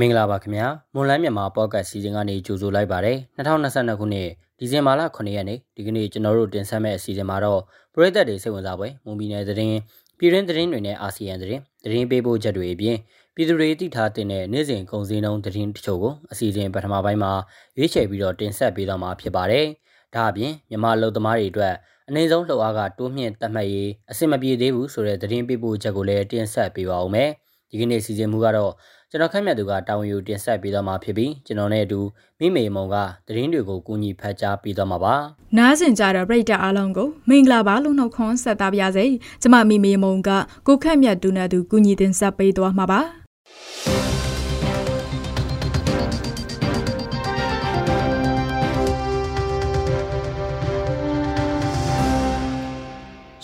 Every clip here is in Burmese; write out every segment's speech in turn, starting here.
မင်္ဂလာပါခင်ဗျာမွန်လန်းမြန်မာပေါ့ကတ်စီစဉ်ကနေကြိုဆိုလိုက်ပါတယ်2022ခုနှစ်ဒီဇင်ဘာလ9ရက်နေ့ဒီကနေ့ကျွန်တော်တို့တင်ဆက်မယ့်အစီအစဉ်မှာတော့ပရိသတ်တွေစိတ်ဝင်စားပွဲမွန်ပြည်နယ်သတင်းပြည်တွင်းသတင်းတွေနဲ့အာဆီယံသတင်းသတင်းပေးပို့ချက်တွေအပြင်ပြည်သူတွေသိထားတဲ့နေ့စဉ်ကုန်စည်နှုန်းသတင်းတချို့ကိုအစီအစဉ်ပထမပိုင်းမှာရွေးချယ်ပြီးတော့တင်ဆက်ပေးသွားမှာဖြစ်ပါတယ်ဒါအပြင်မြန်မာလူသမားတွေအတွက်အနည်းဆုံးလှုပ်အားကတိုးမြင့်တတ်မှတ်ရေးအဆင်မပြေသေးဘူးဆိုတဲ့သတင်းပေးပို့ချက်ကိုလည်းတင်ဆက်ပေးပါဦးမယ်ဒီကနေ့စီစဉ်မှုကတော့ ကျွန်တော်ခက်မြတ်သူကတာဝန်ယူတင်ဆက်ပေးသွားမှာဖြစ်ပြီးကျွန်တော်နဲ့အတူမိမေမုံကသတင်းတွေကိုကူညီဖတ်ကြားပေးသွားမှာပါ။နားဆင်ကြတဲ့ပရိသတ်အားလုံးကိုမင်္ဂလာပါလို့နှုတ်ခွန်းဆက်သပါရစေ။ကျွန်မမိမေမုံကကိုခက်မြတ်သူနဲ့အတူကူညီတင်ဆက်ပေးသွားမှာပါ။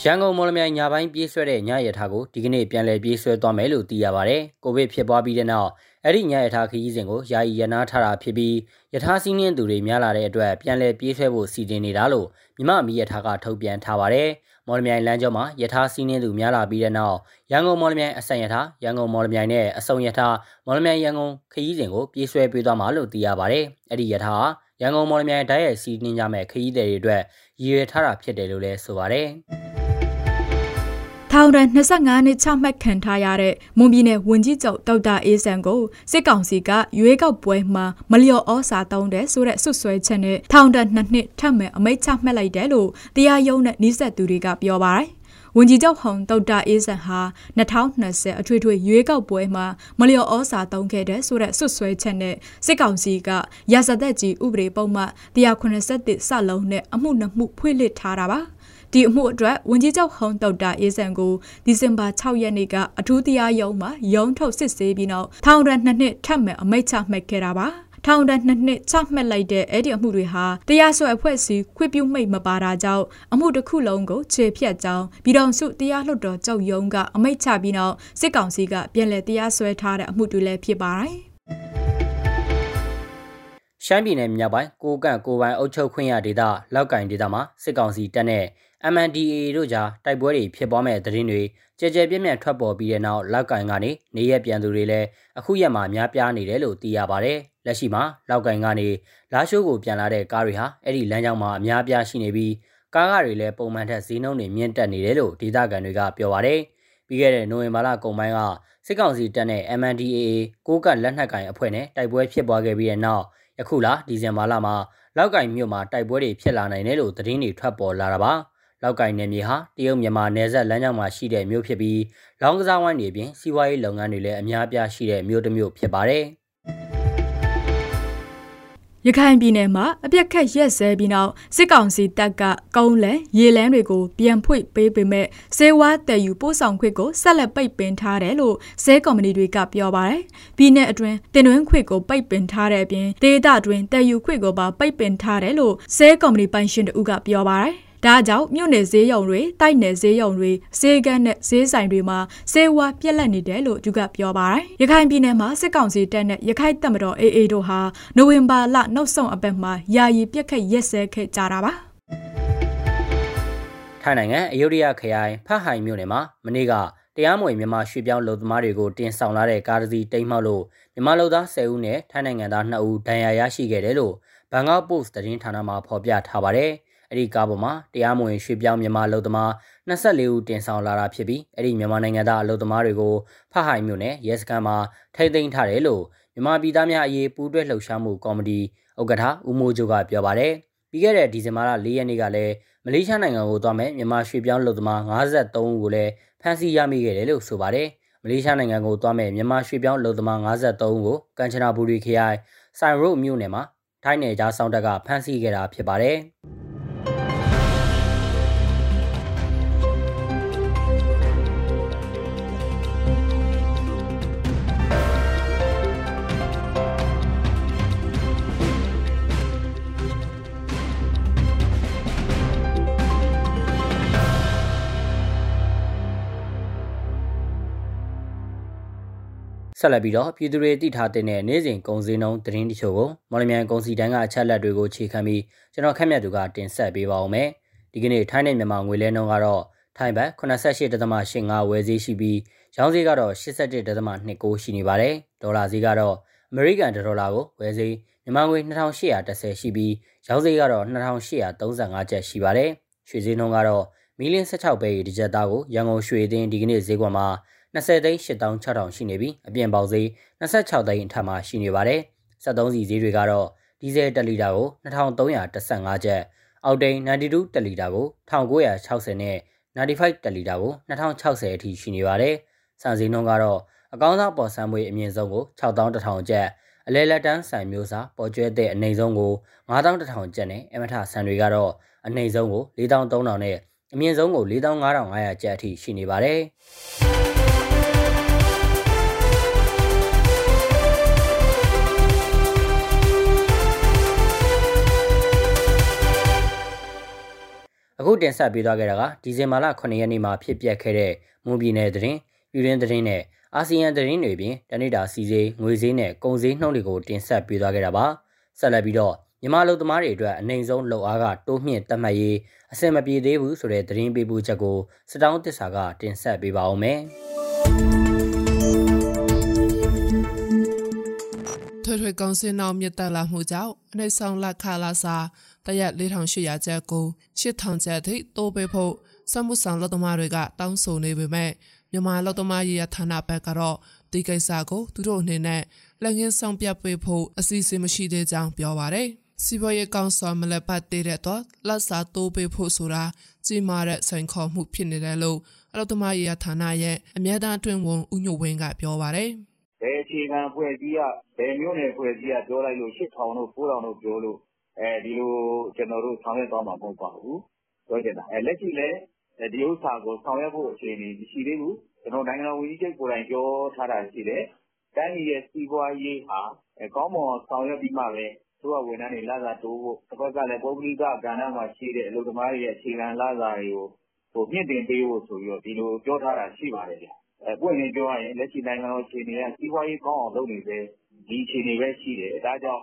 ရန်ကုန်မော်လမြိုင်ညပိုင်းပြေးဆွဲတဲ့ညရထားကိုဒီကနေ့ပြန်လည်ပြေးဆွဲသွားမယ်လို့သိရပါဗျ။ကိုဗစ်ဖြစ်ပွားပြီးတဲ့နောက်အဲ့ဒီညရထားခရီးစဉ်ကိုယာယီရနာထားတာဖြစ်ပြီးရထားစီးနှင်းသူတွေများလာတဲ့အတွက်ပြန်လည်ပြေးဆွဲဖို့စီစဉ်နေတာလို့မြမမီရထားကထုတ်ပြန်ထားပါတယ်။မော်လမြိုင်လမ်းကျောမှာရထားစီးနှင်းသူများလာပြီးတဲ့နောက်ရန်ကုန်မော်လမြိုင်အစံရထားရန်ကုန်မော်လမြိုင်နဲ့အစုံရထားမော်လမြိုင်ရန်ကုန်ခရီးစဉ်ကိုပြေးဆွဲပေးသွားမှာလို့သိရပါတယ်။အဲ့ဒီရထားရန်ကုန်မော်လမြိုင်ဓာတ်ရိုက်စီးနှင်းကြမဲ့ခရီးသည်တွေအတွက်ရည်ရွယ်ထားတာဖြစ်တယ်လို့လည်းဆိုပါတယ်။ ထောင်ဒဏ်25နှစ်ချမှတ်ခံထားရတဲ့မွန်ပြည်နယ်ဝန်ကြီးချုပ်ဒေါက်တာအေးဆန်ကိုစစ်ကောင်စီကရွေးကောက်ပွဲမှာမလျော်ဩစာတုံးတဲ့ဆိုတဲ့ဆွဆွဲချက်နဲ့ထောင်ဒဏ်2နှစ်ထပ်မံအမိန့်ချမှတ်လိုက်တယ်လို့တရားရုံးနဲ့နှိစက်သူတွေကပြောပါတယ်။ ဝန်ကြီးချုပ်ဟောင်ဒေါက်တာအေးဆန်ဟာ2020အထွေထွေရွေးကောက်ပွဲမှာမလျော်ဩစာတုံးခဲ့တဲ့ဆိုတဲ့ဆွဆွဲချက်နဲ့စစ်ကောင်စီကရာဇသက်ကြီးဥပဒေပုံမှ187စလုံးနဲ့အမှုနှစ်မှုဖွင့်လှစ်ထားတာပါ။ဒီအမှုအတွက်ဝန်ကြီးချုပ်ဟုံတုတ်တာအေးဆန်ကိုဒီဇင်ဘာ6ရက်နေ့ကအထူးတရားရုံးမှာရုံးထုတ်စစ်ဆေးပြီးနောက်ထောင်ဒဏ်2နှစ်ထပ်မံအမိန့်ချမှတ်ခဲ့တာပါ ထောင်ဒဏ်နှစ်နှစ်ချမှတ်လိုက်တဲ့အဲ့ဒီအမှုတွေဟာတရားစွဲအဖွဲ့အစည်းခွင့်ပြုမိတ်မပါတာကြောင့်အမှုတစ်ခုလုံးကိုခြေဖြတ်ကြောင်းပြည်တော်စုတရားလွှတ်တော်ချုပ်ရုံးကအမိန့်ချပြီးနောက်စစ်ကောင်စီကပြန်လည်တရားစွဲထားတဲ့အမှုတွေလည်းဖြစ်ပါတယ်ရှမ်းပြည်နယ်မြောက်ပိုင်းကိုကန့်ကိုပိုင်အုပ်ချုပ်ခွင့်ရဒေသလောက်ကင်ဒေသမှာစစ်ကောင်စီတပ်နဲ့ MNDAA တို့ကြားတိုက်ပွဲတွေဖြစ်ပွားမဲ့သတင်းတွေကြဲကြဲပြန့်ပြန့်ထွက်ပေါ်ပြီးတဲ့နောက်လောက်ကင်ကနေနေရပြန်သူတွေလည်းအခုရက်မှာများပြားနေတယ်လို့သိရပါဗျ။လက်ရှိမှာလောက်ကင်ကနေလာရှိုးကိုပြန်လာတဲ့ကားတွေဟာအဲ့ဒီလမ်းကြောင်းမှာအများပြားရှိနေပြီးကားကားတွေလည်းပုံမှန်ထက်ဈေးနှုန်းတွေမြင့်တက်နေတယ်လို့ဒေသခံတွေကပြောပါဗျ။ပြီးခဲ့တဲ့နိုဝင်ဘာလကုန်ပိုင်းကစစ်ကောင်စီတပ်နဲ့ MNDAA ကိုကလက်နက်ကင်အဖွဲ့နဲ့တိုက်ပွဲဖြစ်ပွားခဲ့ပြီးတဲ့နောက်ယခုလဒီဇင်ဘာလမှာလောက်ကင်မြို့မှာတိုက်ပွဲတွေဖြစ်လာနိုင်တယ်လို့သတင်းတွေထွက်ပေါ်လာတာပါ။ လောက်ကိုင်းနယ်မြေဟာတရုတ်မြန်မာနယ်စပ်လမ်းကြောင်းမှာရှိတဲ့မြို့ဖြစ်ပြီးလောင်းကစားဝိုင်းတွေပြင်စီးပွားရေးလုပ်ငန်းတွေလည်းအများအပြားရှိတဲ့မြို့တစ်မြို့ဖြစ်ပါတယ်။ရခိုင်ပြည်နယ်မှာအပြက်ခတ်ရက်စဲပြီးနောက်စစ်ကောင်စီတပ်ကကုန်းလန်ရေလန်းတွေကိုပြန်ဖွင့်ပေးပေမဲ့စေဝါတည်ယူပို့ဆောင်ခွင့်ကိုဆက်လက်ပိတ်ပင်ထားတယ်လို့စဲကော်မတီတွေကပြောပါတယ်။ပြည်내အတွင်းတင်တွင်းခွင့်ကိုပိတ်ပင်ထားတဲ့အပြင်ဒေသအတွင်းတည်ယူခွင့်ကိုပါပိတ်ပင်ထားတယ်လို့စဲကော်မတီပိုင်ရှင်တို့ကပြောပါတယ်။ ဒါကြောင့်မြို့နယ်ဈေးရုံတွေတိုက်နယ်ဈေးရုံတွေဈေးကန်းနဲ့ဈေးဆိုင်တွေမှာစေဝါပြက်လက်နေတယ်လို့သူကပြောပါတယ်။ရခိုင်ပြည်နယ်မှာစစ်ကောင်စီတပ်နဲ့ရခိုင်တပ်မတော် AA တို့ဟာနိုဝင်ဘာလနောက်ဆုံးအပတ်မှာယာယီပြက်ခတ်ရက်စဲခဲ့ကြတာပါ။ထိုင်းနိုင်ငံအယုဒ္ဓယခရိုင်ဖတ်ဟိုင်မြို့နယ်မှာမနေ့ကတရားမဝင်မြန်မာရွှေပြောင်းလူသမားတွေကိုတင်ဆောင်လာတဲ့ကားတစ်စီးတိမ်းမှောက်လို့မြန်မာလူသား10ဦးနဲ့ထိုင်းနိုင်ငံသား2ဦးဒဏ်ရာရရှိခဲ့တယ်လို့ဘန်ကောက်ပို့စ်သတင်းဌာနမှဖော်ပြထားပါတယ်။ အဲ့ဒီကားပေါ်မှာတရားမဝင်ရွှေပြောင်းမြန်မာအလုပ်သမား24ဦးတင်ဆောင်လာတာဖြစ်ပြီးအဲ့ဒီမြန်မာနိုင်ငံသားအလုပ်သမားတွေကိုဖဟိုင်မြို့နယ်ရဲစခန်းမှာထိသိမ်းထားတယ်လို့မြန်မာပြည်သားများအရေးပူးတွဲလှုပ်ရှားမှုကော်မတီဥက္ကဋ္ဌဦးမိုးကျိုးကပြောပါတယ်ပြီးခဲ့တဲ့ဒီဇင်ဘာလ၄ရက်နေ့ကလည်းမလေးရှားနိုင်ငံကိုသွားမဲ့မြန်မာရွှေပြောင်းလုပ်သမား53ဦးကိုလည်းဖမ်းဆီးရမိခဲ့တယ်လို့ဆိုပါတယ်မလေးရှားနိုင်ငံကိုသွားမဲ့မြန်မာရွှေပြောင်းလုပ်သမား53ဦးကိုကမ်ချနာဘူရီခရိုင်ဆိုင်ရို့မြို့နယ်မှာထိုင်းနယ်ကြားစောင်းတပ်ကဖမ်းဆီးခဲ့တာဖြစ်ပါတယ်။ ဆက်လက်ပြီးတော့ပြည်သူတွေသိထားတဲ့နေ့စဉ်ကုန်စည်နှုန်းသတင်းတချို့ကိုမော်လမြိုင်ကုန်စည်တန်းကအချက်လက်တွေကိုခြေခံပြီးကျွန်တော်ခက်မြတ်သူကတင်ဆက်ပေးပါအောင်မယ်။ဒီကနေ့ထိုင်းနဲ့မြန်မာငွေလဲနှုန်းကတော့ထိုင်းဘတ်88.85ဝယ်ဈေးရှိပြီးရောင်းဈေးကတော့81.29ရှိနေပါတယ်။ဒေါ်လာဈေးကတော့အအမေရိကန်ဒေါ်လာကိုဝယ်ဈေးမြန်မာငွေ2810ရှိပြီးရောင်းဈေးကတော့2835ကျပ်ရှိပါတယ်။ရွှေဈေးနှုန်းကတော့မီလင်း16ပဲဒီဂျက်သားကိုရန်ကုန်ရွှေအသင်းဒီကနေ့ဈေးကွက်မှာ 20သိန်း8600ရှိနေပြီးအပြင်ပေါက်ဈေး26သိန်းအထက်မှာရှိနေပါတယ်။73စီဈေးတွေကတော့ဒီဇယ်1လီတာကို2315ကျပ်အောက်တိန်92တလီတာကို1960နဲ့95တလီတာကို2060အထိရှိနေပါတယ်။ဆန်စည်းနှုန်းကတော့အကောင်းစားပေါ်ဆန်းမွေးအမြင့်ဆုံးကို6100ကျပ်အလဲလက်တန်းဆန်မျိုးစားပေါ်ကျွဲတဲ့အနှိမ်ဆုံးကို9100ကျပ်နဲ့အမထဆန်တွေကတော့အနှိမ်ဆုံးကို4300နဲ့အမြင့်ဆုံးကို4500ကျပ်အထိရှိနေပါတယ်။ အခုတင်ဆက်ပေးသွားခဲ့တာကဒီဇင်ဘာလ9ရက်နေ့မှာဖြစ်ပျက်ခဲ့တဲ့မွန်ပြည်နယ်သတင်းပြည်တွင်းသတင်းနဲ့အာဆီယံသတင်းတွေပြင်တနိတာစီစေးငွေစည်းနဲ့ကုန်စည်နှုန်းတွေကိုတင်ဆက်ပေးသွားခဲ့တာပါဆက်လက်ပြီးတော့မြန်မာလူသမားတွေအတွက်အနိုင်ဆုံးလှုပ်အားကတိုးမြင့်တတ်မှတ်ရေးအဆင်မပြေသေးဘူးဆိုတဲ့သတင်းပေးပို့ချက်ကိုစတောင်းတစ္ဆာကတင်ဆက်ပေးပါအောင်မယ်ထွေထွေကောင်စင်နောက်မြစ်တက်လာမှုကြောင့်အနှိမ့်ဆောင်လက်ခလာစာ တရက်4800ကျပ်ကို8000ကျပ်ထိတိုးပေးဖို့စမှုဆောင်လက်သမားတွေကတောင်းဆိုနေပေမဲ့မြန်မာလက်သမားရေးဌာနဘက်ကတော့ဒီကိစ္စကိုသူတို့အနေနဲ့လက်ငင်းဆောင်ပြပေးဖို့အစီအစဉ်မရှိသေးကြောင်းပြောပါတယ်စီဘွေးကောင်ဆောင်မလက်ပတ်တဲ့တော့လက်စာတိုးပေးဖို့ဆိုတာကြီးမားတဲ့ဆိုင်ခေါ်မှုဖြစ်နေတယ်လို့အလို့သမားရေးဌာနရဲ့အမြဲတမ်းအတွင်းဝန်ဦးညိုဝင်းကပြောပါတယ်ဘယ်အခြေခံဖွဲ့စည်းရဘယ်မျိုးနယ်ဖွဲ့စည်းရပြောလိုက်လို့8000တို့9000တို့ပြောလို့အဲ ဒီလို ကျနော်တို့ ဆောင်ရွက်သွားမှာ မဟုတ်ပါဘူး ပြောချင်တာ။လက်ရှိလည်း ဒီဥစ္စာကို ဆောင်ရွက်ဖို့ အခြေအနေ မရှိသေးဘူး။ကျနော်တို့နိုင်ငံတော်ဝန်ကြီးချုပ်ကိုယ်တိုင် ပြောထားတာရှိတယ်။တိုင်းပြည်ရဲ့ စီးပွားရေးဟာ ကောင်းမွန်ဆောင်ရွက်ပြီးမှပဲ အစိုးရဝန်ထမ်းတွေ လစာတိုးဖို့တဖက်ကလည်း ပုဂ္ဂလိကကဏ္ဍမှာရှိတဲ့ အလုပ်သမားတွေရဲ့ အခြေခံလစာတွေကို မြှင့်တင်ပေးဖို့ဆိုပြီးတော့ ဒီလို ပြောထားတာ ရှိပါတယ်ဗျ။ပွင့်ပွင့်လင်းလင်း ပြောရရင် လက်ရှိ နိုင်ငံတော်အခြေအနေကစီးပွားရေးကောင်းအောင် လုပ်နေဆဲ ဒီအခြေအနေပဲရှိတယ်။ဒါကြောင့်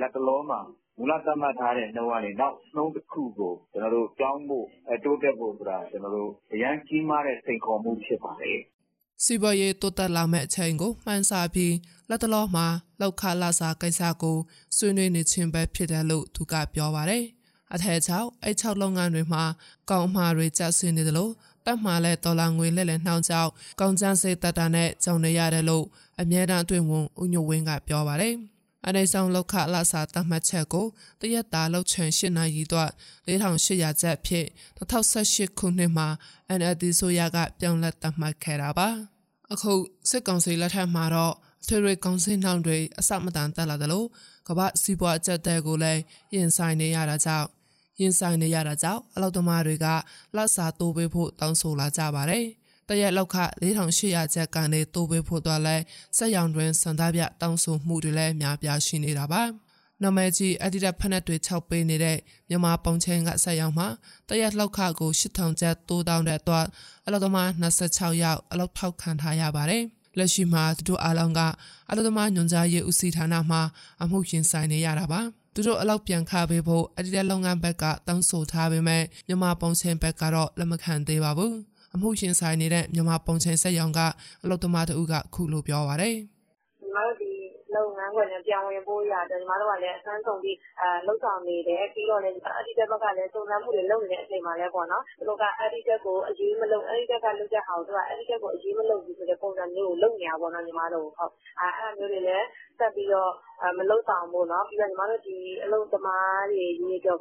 လတ်တလောမှာ မူလသတ်မှတ်ထားတဲ့နှုန်းကနေ နောက်နှုန်းတခုကို ကျနော်တို့ ပြောင်းဖို့ တိုးတက်ဖို့ဆိုတာ ကျနော်တို့ အရမ်းကြီးမားတဲ့ စိန်ခေါ်မှု ဖြစ်ပါတယ်။စီးပွားရေးတိုးတက်လာမယ့်အချိန်ကို မှန်းဆပြီးလက်တလောမှာလောက်ခလာစာကိစ္စကို ဆွေးနွေးနေခြင်းပဲဖြစ်တယ်လို့ သူကပြောပါတယ်။အထက်ချောက်အဲ့6လုပ်ငန်းတွေမှာကောင်းမှာတွေ ကျဆင်းနေတယ်လို့တက်မှာလဲဒေါ်လာငွေလက်လက်နှောင်းကြောက်ကောင်းကျန်းစေးတက်တာနဲ့ ကြုံနေရတယ်လို့ အမြဲတမ်းအတွင်ဝန် ဦးညိုဝင်းက ပြောပါတယ်။ အနိုင်ဆောင်လောက်ခလဆာတမှတ်ချက်ကိုတရက်တာလောက်ချန်၈နာရီတော့4800ကျပ်ဖြစ်2018ခုနှစ်မှာ NLD ဆိုရကပြောင်းလဲတမှတ်ခဲ့တာပါအခုစစ်ကောင်စီလက်ထက်မှာတော့ထွေထွေကောင်စီနှောင်တွေအစမတန်တက်လာတယ်လို့ကမ္ဘာစီးပွားအကျက်တဲကိုလည်းရင်ဆိုင်နေရတာကြောင့်ရင်ဆိုင်နေရတာကြောင့်အလောက်သမားတွေကလက်စာတိုးပေးဖို့တောင်းဆိုလာကြပါတယ်။ တရက်လောက်ခ4800ကျပ်ကနေတိုးပေးဖို့တော့လဲစက်ရောင်တွင်စံသားပြတောင်းဆိုမှုတွေလည်းများပြားရှိနေတာပါနမကြီးအဒီတာဖက်နက်တွေ6ပေးနေတဲ့မြန်မာပုံချင်းကဆက်ရောက်မှာတရက်လောက်ခကို8000ကျပ်တိုးတောင်းတဲ့အတွက်အလောက်သမား26ယောက်အလောက်ထောက်ခံထားရပါတယ်လက်ရှိမှာသူတို့အားလုံးကအလောက်သမားညွန်ကြားရေးဦးစီးဌာနမှာအမှုရင်ဆိုင်နေရတာပါသူတို့အလောက်ပြန်ခပေးဖို့အဒီတဲ့လုပ်ငန်းဘက်ကတောင်းဆိုထားပေမဲ့မြန်မာပုံချင်းဘက်ကတော့လက်မခံသေးပါဘူး အမှုရှင်ဆိုင်နေတဲ့မြန်မာပုံချင်းဆက်ရောင်ကအလုတ်သမားတို့ကခုလိုပြောပါတယ်ညီမတို့ဒီ ဝက်လည်း ပြန်ဝင်ဖို့ရာအတွက် ညီမတို့ကလည်း အစွမ်းကုန်ပြီး လုပ်ဆောင်နေတယ်။ပြီးတော့ Agritech ဘက်ကလည်း စုံစမ်းမှုတွေ လုပ်နေတဲ့အချိန်မှာလည်း သူတို့က Agritech ကို အရေးမလုပ် Agritech က လုပ်တဲ့ဟာကို Agritech ကို အရေးမလုပ်ဘူးဆိုတဲ့ ပုံစံမျိုးကို လုပ်နေတာပေါ့နော် ညီမတို့ကို။အဲဒါမျိုးတွေလည်း ဆက်ပြီးတော့ မလုပ်ဆောင်ဖို့နော်။ပြီးတော့ ညီမတို့ အလုပ်သမားတွေရေးအတွက်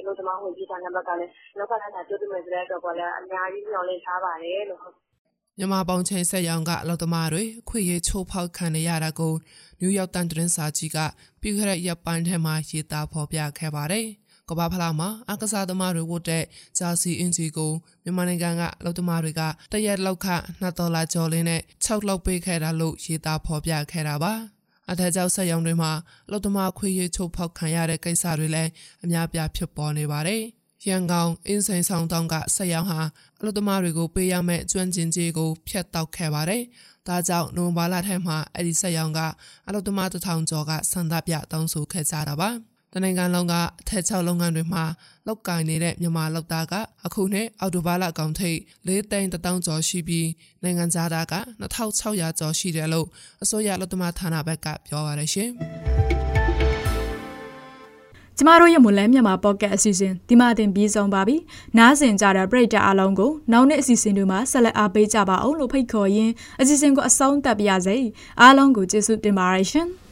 အလုပ်သမားဝန်ကြီးဌာနဘက်ကလည်း လုပ်ခလစာ တိုးပေးမယ်ဆိုတဲ့အတွက်လည်း အများကြီးမျှော်လင့်ထားပါတယ်လို့။” မြန်မာပေါင်းချိန်ဆက်ရောင်ကအလောက်သမားတွေအခွင့်အရေးချိုးဖောက်ခံနေရတာကိုနယူးယောက်တန်သတင်းစာကြီးကပြီးခဲ့တဲ့ရက်ပိုင်းထဲမှာရေးသားဖော်ပြခဲ့ပါတယ်။ကဘာဖလာမှာအကစားသမားတွေဝတ်တဲ့ဂျာစီအင်ဂျီကိုမြန်မာနိုင်ငံကအလုပ်သမားတွေကတရက်လောက်ခ2ဒေါ်လာကျော်လေးနဲ့6လောက်ပေးခဲ့တာလို့ရေးသားဖော်ပြခဲ့တာပါ။အထက်ကျောက်ဆက်ရောင်တွေမှာအလုပ်သမားခွေးရချိုးဖောက်ခံရတဲ့ကိစ္စတွေလည်းအများပြားဖြစ်ပေါ်နေပါတယ်။ ရန်ကုန်အင်းစိန်ဆောင်တောင်းကဆက်ရောက်ဟာအလုသမားတွေကိုပေးရမယ့်ကျွမ်းကျင်ကြေးကိုဖျက်တောက်ခဲ့ပါတယ်။ဒါကြောင့်နိုဝင်ဘာလထဲမှာအဲ့ဒီဆက်ရောက်ကအလုသမားတထောင်ကျော်ကဆန္ဒပြတောင်းဆိုခဲ့ကြတာပါ။တတနိုင်ငံလုံးကအထက်6လုပ်ငန်းတွေမှာလောက်ကင်နေတဲ့မြန်မာလောက်သားကအခုနှစ်အောက်တိုဘာလအကောင်ထိပ်၄သိန်းတောင်ကျော်ရှိပြီးနိုင်ငံသားက2600ကျော်ရှိတယ်လို့အစိုးရလက်သမားဌာနဘက်ကပြောပါရရှင်။ ကျမတို့ရဲ့မွန်လန်းမြန်မာပေါ့ကတ်အစီအစဉ်ဒီမှာတင်ပြီးဆုံးပါပြီ။နားဆင်ကြတဲ့ပရိသတ်အားလုံးကိုနောက်နေ့အစီအစဉ်တွေမှာဆက်လက်အားပေးကြပါအောင်လို့ဖိတ်ခေါ်ရင်းအစီအစဉ်ကိုအဆုံးသတ်ပါရစေ။အားလုံးကိုကျေးဇူးတင်ပါတယ်ရှင်။